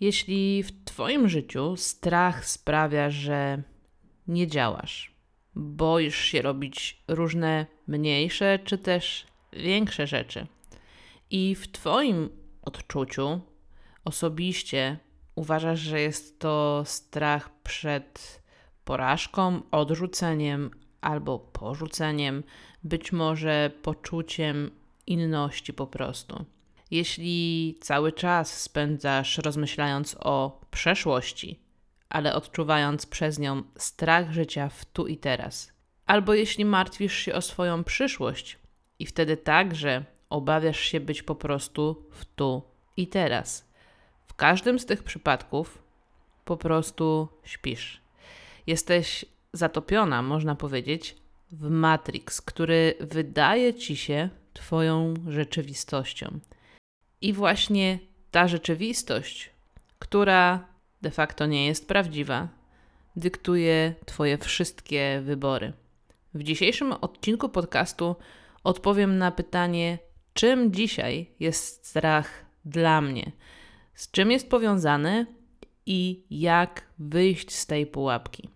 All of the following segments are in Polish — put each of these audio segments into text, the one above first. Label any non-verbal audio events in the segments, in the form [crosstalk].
Jeśli w Twoim życiu strach sprawia, że nie działasz, boisz się robić różne mniejsze czy też większe rzeczy, i w Twoim odczuciu osobiście uważasz, że jest to strach przed porażką, odrzuceniem albo porzuceniem, być może poczuciem inności po prostu. Jeśli cały czas spędzasz rozmyślając o przeszłości, ale odczuwając przez nią strach życia w tu i teraz, albo jeśli martwisz się o swoją przyszłość i wtedy także obawiasz się być po prostu w tu i teraz. W każdym z tych przypadków po prostu śpisz. Jesteś zatopiona, można powiedzieć, w Matrix, który wydaje ci się Twoją rzeczywistością. I właśnie ta rzeczywistość, która de facto nie jest prawdziwa, dyktuje Twoje wszystkie wybory. W dzisiejszym odcinku podcastu odpowiem na pytanie, czym dzisiaj jest strach dla mnie, z czym jest powiązany i jak wyjść z tej pułapki.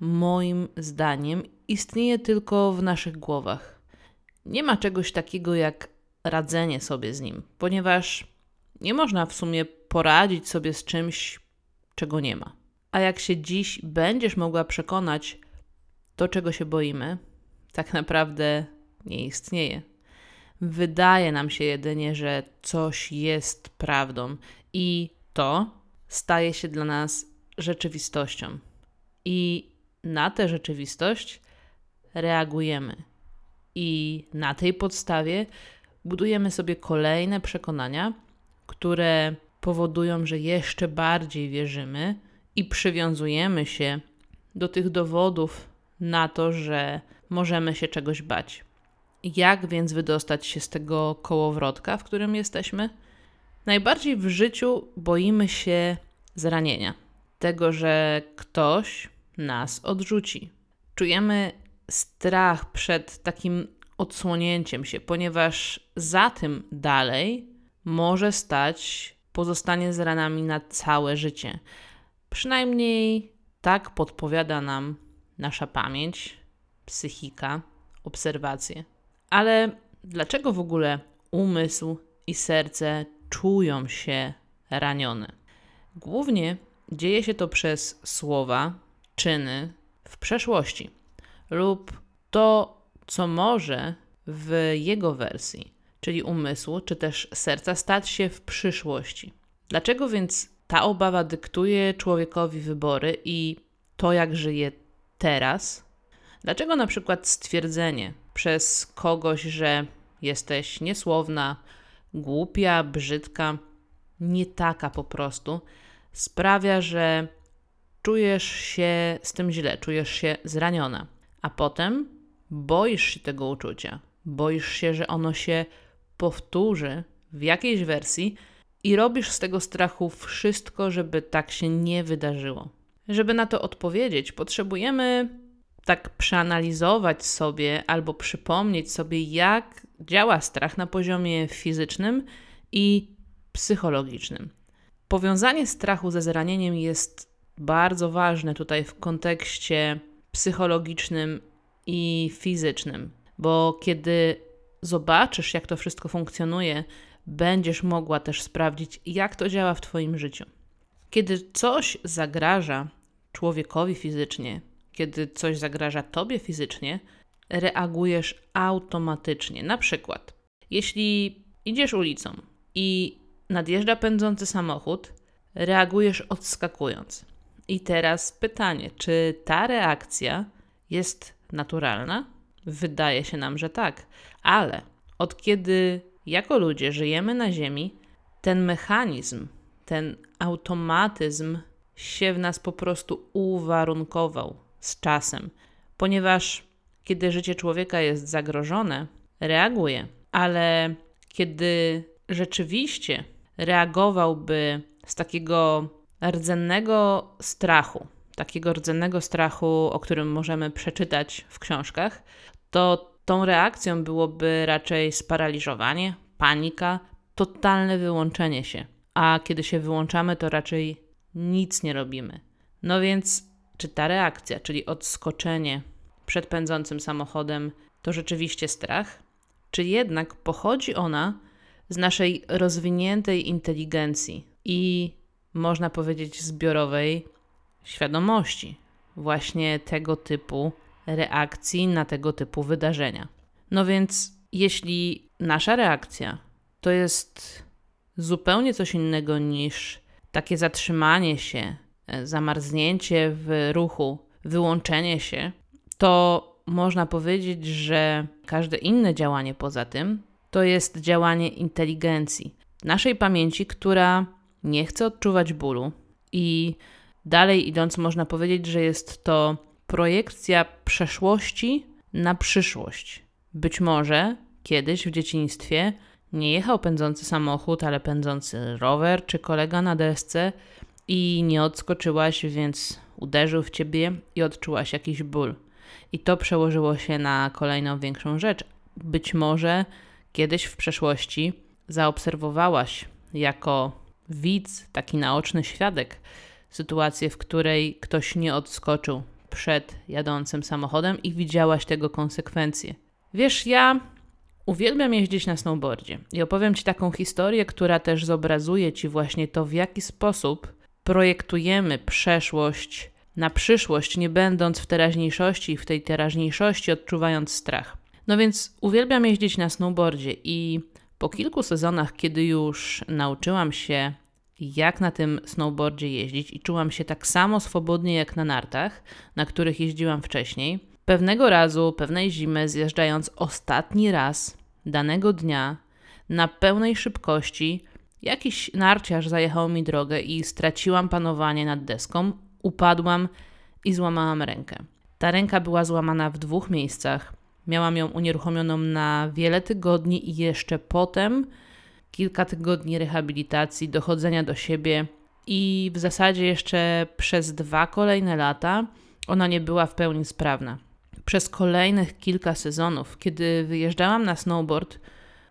moim zdaniem, istnieje tylko w naszych głowach. Nie ma czegoś takiego jak radzenie sobie z nim, ponieważ nie można w sumie poradzić sobie z czymś, czego nie ma. A jak się dziś będziesz mogła przekonać, to czego się boimy, tak naprawdę nie istnieje. Wydaje nam się jedynie, że coś jest prawdą i to staje się dla nas rzeczywistością. I na tę rzeczywistość reagujemy. I na tej podstawie budujemy sobie kolejne przekonania, które powodują, że jeszcze bardziej wierzymy i przywiązujemy się do tych dowodów na to, że możemy się czegoś bać. Jak więc wydostać się z tego kołowrotka, w którym jesteśmy? Najbardziej w życiu boimy się zranienia, tego, że ktoś nas odrzuci. Czujemy strach przed takim odsłonięciem się, ponieważ za tym dalej może stać pozostanie z ranami na całe życie. Przynajmniej tak podpowiada nam nasza pamięć, psychika, obserwacje. Ale dlaczego w ogóle umysł i serce czują się ranione? Głównie dzieje się to przez słowa, czyny w przeszłości lub to, co może w jego wersji, czyli umysłu czy też serca, stać się w przyszłości. Dlaczego więc ta obawa dyktuje człowiekowi wybory i to, jak żyje teraz? Dlaczego na przykład stwierdzenie przez kogoś, że jesteś niesłowna, głupia, brzydka, nie taka po prostu, sprawia, że czujesz się z tym źle, czujesz się zraniona, a potem boisz się tego uczucia, boisz się, że ono się powtórzy w jakiejś wersji i robisz z tego strachu wszystko, żeby tak się nie wydarzyło. Żeby na to odpowiedzieć, potrzebujemy tak przeanalizować sobie albo przypomnieć sobie, jak działa strach na poziomie fizycznym i psychologicznym. Powiązanie strachu ze zranieniem jest bardzo ważne tutaj w kontekście psychologicznym i fizycznym, bo kiedy zobaczysz, jak to wszystko funkcjonuje, będziesz mogła też sprawdzić, jak to działa w Twoim życiu. Kiedy coś zagraża człowiekowi fizycznie, kiedy coś zagraża Tobie fizycznie, reagujesz automatycznie. Na przykład, jeśli idziesz ulicą i nadjeżdża pędzący samochód, reagujesz odskakując. I teraz pytanie, czy ta reakcja jest naturalna? Wydaje się nam, że tak, ale od kiedy jako ludzie żyjemy na Ziemi, ten mechanizm, ten automatyzm się w nas po prostu uwarunkował z czasem, ponieważ kiedy życie człowieka jest zagrożone, reaguje, ale kiedy rzeczywiście reagowałby z takiego rdzennego strachu, takiego rdzennego strachu, o którym możemy przeczytać w książkach, to tą reakcją byłoby raczej sparaliżowanie, panika, totalne wyłączenie się. A kiedy się wyłączamy, to raczej nic nie robimy. No więc, czy ta reakcja, czyli odskoczenie przed pędzącym samochodem, to rzeczywiście strach? Czy jednak pochodzi ona z naszej rozwiniętej inteligencji i można powiedzieć zbiorowej świadomości, właśnie tego typu reakcji na tego typu wydarzenia. No więc, jeśli nasza reakcja to jest zupełnie coś innego niż takie zatrzymanie się, e, zamarznięcie w ruchu, wyłączenie się, to można powiedzieć, że każde inne działanie poza tym to jest działanie inteligencji, naszej pamięci, która nie chce odczuwać bólu i dalej idąc, można powiedzieć, że jest to projekcja przeszłości na przyszłość. Być może kiedyś w dzieciństwie nie jechał pędzący samochód, ale pędzący rower czy kolega na desce i nie odskoczyłaś, więc uderzył w ciebie i odczułaś jakiś ból. I to przełożyło się na kolejną większą rzecz. Być może kiedyś w przeszłości zaobserwowałaś jako widz, taki naoczny świadek, sytuację, w której ktoś nie odskoczył przed jadącym samochodem i widziałaś tego konsekwencje. Wiesz, ja uwielbiam jeździć na snowboardzie i opowiem Ci taką historię, która też zobrazuje Ci właśnie to, w jaki sposób projektujemy przeszłość na przyszłość, nie będąc w teraźniejszości i w tej teraźniejszości odczuwając strach. No więc uwielbiam jeździć na snowboardzie i po kilku sezonach, kiedy już nauczyłam się, jak na tym snowboardzie jeździć i czułam się tak samo swobodnie jak na nartach, na których jeździłam wcześniej, pewnego razu, pewnej zimy, zjeżdżając ostatni raz danego dnia na pełnej szybkości, jakiś narciarz zajechał mi drogę i straciłam panowanie nad deską, upadłam i złamałam rękę. Ta ręka była złamana w dwóch miejscach. Miałam ją unieruchomioną na wiele tygodni i jeszcze potem kilka tygodni rehabilitacji, dochodzenia do siebie i w zasadzie jeszcze przez dwa kolejne lata ona nie była w pełni sprawna. Przez kolejnych kilka sezonów, kiedy wyjeżdżałam na snowboard,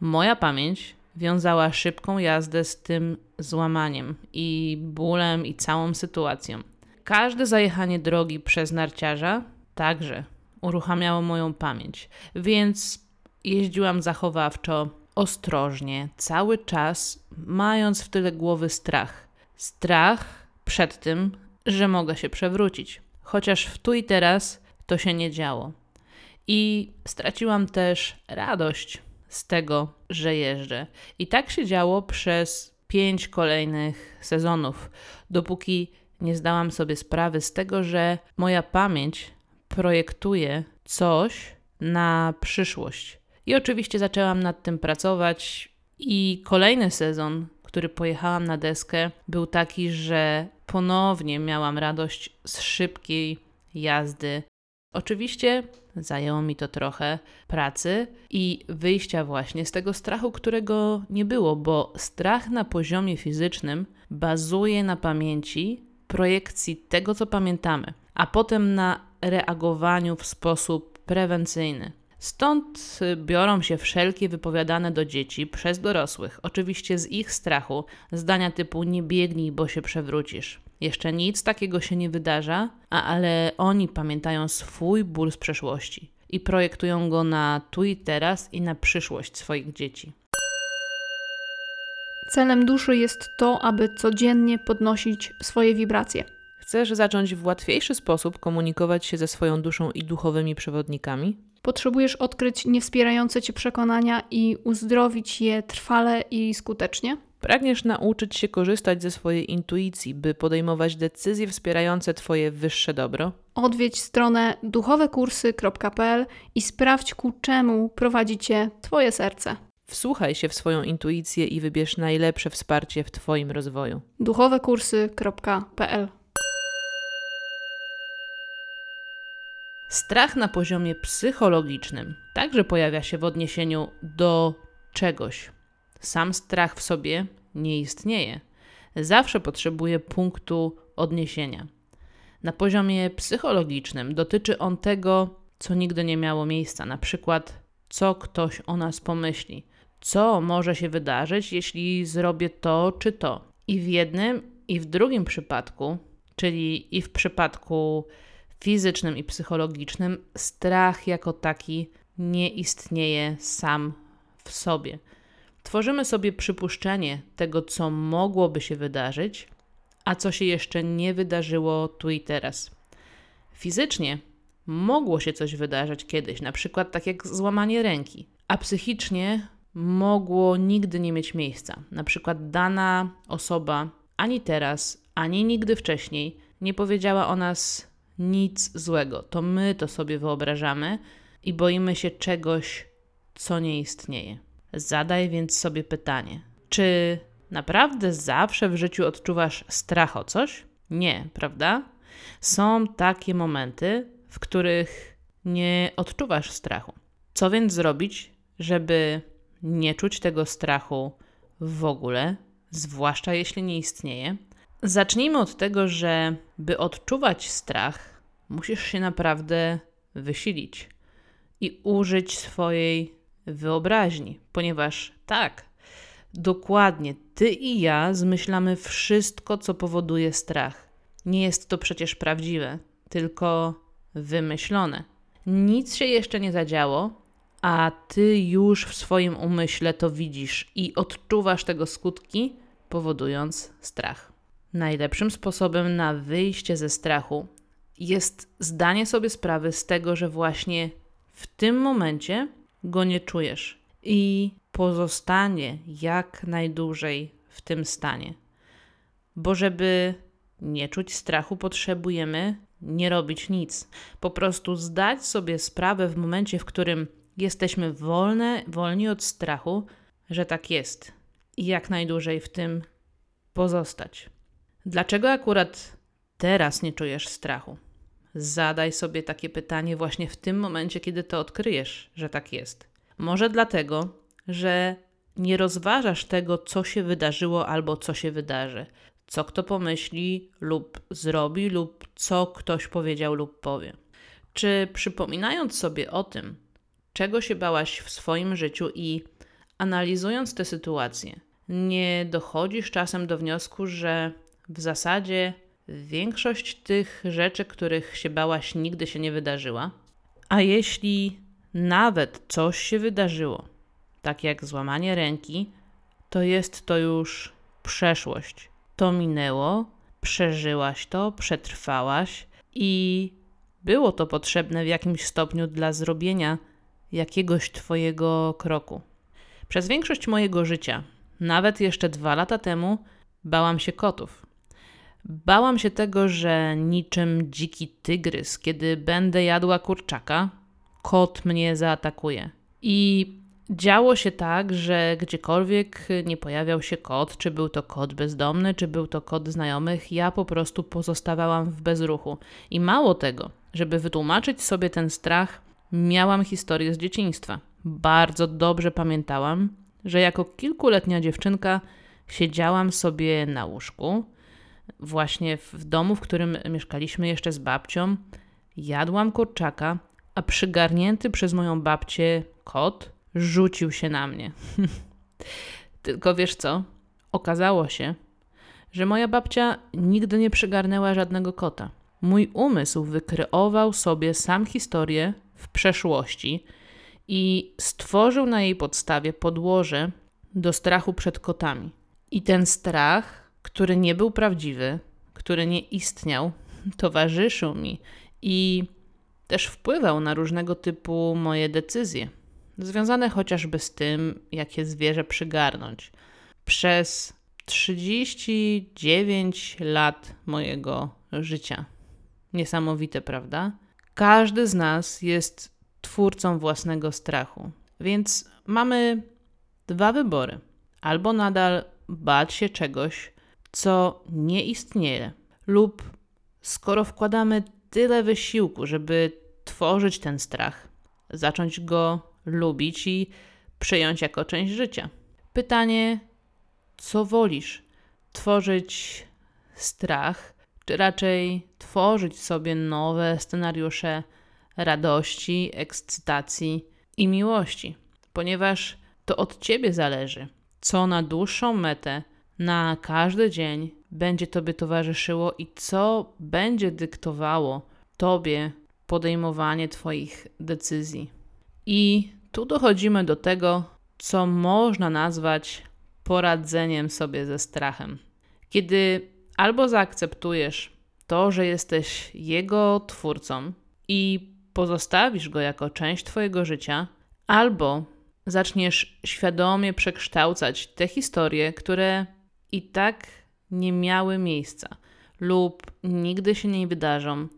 moja pamięć wiązała szybką jazdę z tym złamaniem i bólem i całą sytuacją. Każde zajechanie drogi przez narciarza także uruchamiało moją pamięć, więc jeździłam zachowawczo, ostrożnie, cały czas mając w tyle głowy strach. Strach przed tym, że mogę się przewrócić. Chociaż w tu i teraz to się nie działo. I straciłam też radość z tego, że jeżdżę. I tak się działo przez pięć kolejnych sezonów, dopóki nie zdałam sobie sprawy z tego, że moja pamięć projektuje coś na przyszłość. I oczywiście zaczęłam nad tym pracować, i kolejny sezon, który pojechałam na deskę, był taki, że ponownie miałam radość z szybkiej jazdy. Oczywiście zajęło mi to trochę pracy i wyjścia właśnie z tego strachu, którego nie było, bo strach na poziomie fizycznym bazuje na pamięci, projekcji tego, co pamiętamy, a potem na reagowaniu w sposób prewencyjny. Stąd biorą się wszelkie wypowiadane do dzieci przez dorosłych, oczywiście z ich strachu, zdania typu nie biegnij, bo się przewrócisz. Jeszcze nic takiego się nie wydarza, a ale oni pamiętają swój ból z przeszłości i projektują go na tu i teraz i na przyszłość swoich dzieci. Celem duszy jest to, aby codziennie podnosić swoje wibracje. Chcesz zacząć w łatwiejszy sposób komunikować się ze swoją duszą i duchowymi przewodnikami? Potrzebujesz odkryć niewspierające cię przekonania i uzdrowić je trwale i skutecznie? Pragniesz nauczyć się korzystać ze swojej intuicji, by podejmować decyzje wspierające Twoje wyższe dobro? Odwiedź stronę duchowekursy.pl i sprawdź ku czemu prowadzi cię Twoje serce. Wsłuchaj się w swoją intuicję i wybierz najlepsze wsparcie w Twoim rozwoju. duchowekursy.pl Strach na poziomie psychologicznym także pojawia się w odniesieniu do czegoś. Sam strach w sobie nie istnieje. Zawsze potrzebuje punktu odniesienia. Na poziomie psychologicznym dotyczy on tego, co nigdy nie miało miejsca, na przykład co ktoś o nas pomyśli, co może się wydarzyć, jeśli zrobię to czy to. I w jednym, i w drugim przypadku, czyli i w przypadku fizycznym i psychologicznym, strach jako taki nie istnieje sam w sobie. Tworzymy sobie przypuszczenie tego, co mogłoby się wydarzyć, a co się jeszcze nie wydarzyło tu i teraz. Fizycznie mogło się coś wydarzyć kiedyś, na przykład tak jak złamanie ręki, a psychicznie mogło nigdy nie mieć miejsca. Na przykład dana osoba ani teraz, ani nigdy wcześniej nie powiedziała o nas nic złego. To my to sobie wyobrażamy i boimy się czegoś, co nie istnieje. Zadaj więc sobie pytanie: czy naprawdę zawsze w życiu odczuwasz strach o coś? Nie, prawda? Są takie momenty, w których nie odczuwasz strachu. Co więc zrobić, żeby nie czuć tego strachu w ogóle, zwłaszcza jeśli nie istnieje? Zacznijmy od tego, że by odczuwać strach, musisz się naprawdę wysilić i użyć swojej wyobraźni, ponieważ tak, dokładnie ty i ja zmyślamy wszystko, co powoduje strach. Nie jest to przecież prawdziwe, tylko wymyślone. Nic się jeszcze nie zadziało, a ty już w swoim umyśle to widzisz i odczuwasz tego skutki, powodując strach. Najlepszym sposobem na wyjście ze strachu jest zdanie sobie sprawy z tego, że właśnie w tym momencie go nie czujesz i pozostanie jak najdłużej w tym stanie. Bo żeby nie czuć strachu, potrzebujemy nie robić nic. Po prostu zdać sobie sprawę w momencie, w którym jesteśmy wolne, wolni od strachu, że tak jest i jak najdłużej w tym pozostać. Dlaczego akurat teraz nie czujesz strachu? Zadaj sobie takie pytanie właśnie w tym momencie, kiedy to odkryjesz, że tak jest. Może dlatego, że nie rozważasz tego, co się wydarzyło albo co się wydarzy, co kto pomyśli lub zrobi, lub co ktoś powiedział lub powie. Czy przypominając sobie o tym, czego się bałaś w swoim życiu i analizując tę sytuację, nie dochodzisz czasem do wniosku, że w zasadzie większość tych rzeczy, których się bałaś, nigdy się nie wydarzyła? A jeśli nawet coś się wydarzyło, tak jak złamanie ręki, to jest to już przeszłość. To minęło, przeżyłaś to, przetrwałaś i było to potrzebne w jakimś stopniu dla zrobienia jakiegoś Twojego kroku. Przez większość mojego życia, nawet jeszcze dwa lata temu, bałam się kotów. Bałam się tego, że niczym dziki tygrys, kiedy będę jadła kurczaka, kot mnie zaatakuje. I działo się tak, że gdziekolwiek nie pojawiał się kot, czy był to kot bezdomny, czy był to kot znajomych, ja po prostu pozostawałam w bezruchu. I mało tego, żeby wytłumaczyć sobie ten strach, miałam historię z dzieciństwa. Bardzo dobrze pamiętałam, że jako kilkuletnia dziewczynka siedziałam sobie na łóżku, właśnie w domu, w którym mieszkaliśmy jeszcze z babcią, jadłam kurczaka, a przygarnięty przez moją babcię kot rzucił się na mnie. [laughs] Tylko wiesz co? Okazało się, że moja babcia nigdy nie przygarnęła żadnego kota. Mój umysł wykreował sobie sam historię w przeszłości i stworzył na jej podstawie podłoże do strachu przed kotami. I ten strach, który nie był prawdziwy, który nie istniał, [laughs] towarzyszył mi i też wpływał na różnego typu moje decyzje, związane chociażby z tym, jakie zwierzę przygarnąć. Przez 39 lat mojego życia. Niesamowite, prawda? Każdy z nas jest twórcą własnego strachu, więc mamy dwa wybory. Albo nadal bać się czegoś, co nie istnieje, lub skoro wkładamy tyle wysiłku, żeby tworzyć ten strach, zacząć go lubić i przyjąć jako część życia. Pytanie, co wolisz? Tworzyć strach, czy raczej tworzyć sobie nowe scenariusze radości, ekscytacji i miłości? Ponieważ to od ciebie zależy, co na dłuższą metę, na każdy dzień będzie tobie towarzyszyło i co będzie dyktowało tobie podejmowanie twoich decyzji. I tu dochodzimy do tego, co można nazwać poradzeniem sobie ze strachem. Kiedy albo zaakceptujesz to, że jesteś jego twórcą i pozostawisz go jako część twojego życia, albo zaczniesz świadomie przekształcać te historie, które i tak nie miały miejsca lub nigdy się nie wydarzą,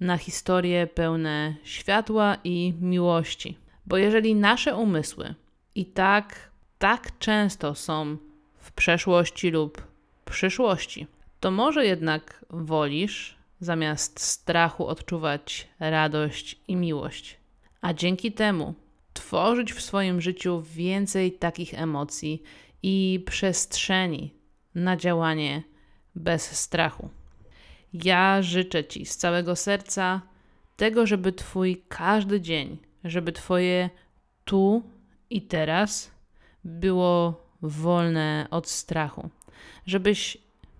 na historie pełne światła i miłości. Bo jeżeli nasze umysły i tak, tak często są w przeszłości lub przyszłości, to może jednak wolisz zamiast strachu odczuwać radość i miłość, a dzięki temu tworzyć w swoim życiu więcej takich emocji i przestrzeni na działanie bez strachu. Ja życzę Ci z całego serca tego, żeby Twój każdy dzień, żeby Twoje tu i teraz było wolne od strachu, żebyś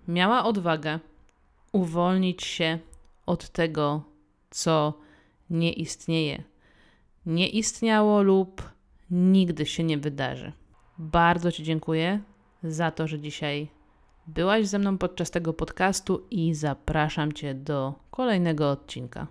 miała odwagę uwolnić się od tego, co nie istnieje, nie istniało lub nigdy się nie wydarzy. Bardzo Ci dziękuję za to, że dzisiaj byłaś ze mną podczas tego podcastu i zapraszam Cię do kolejnego odcinka.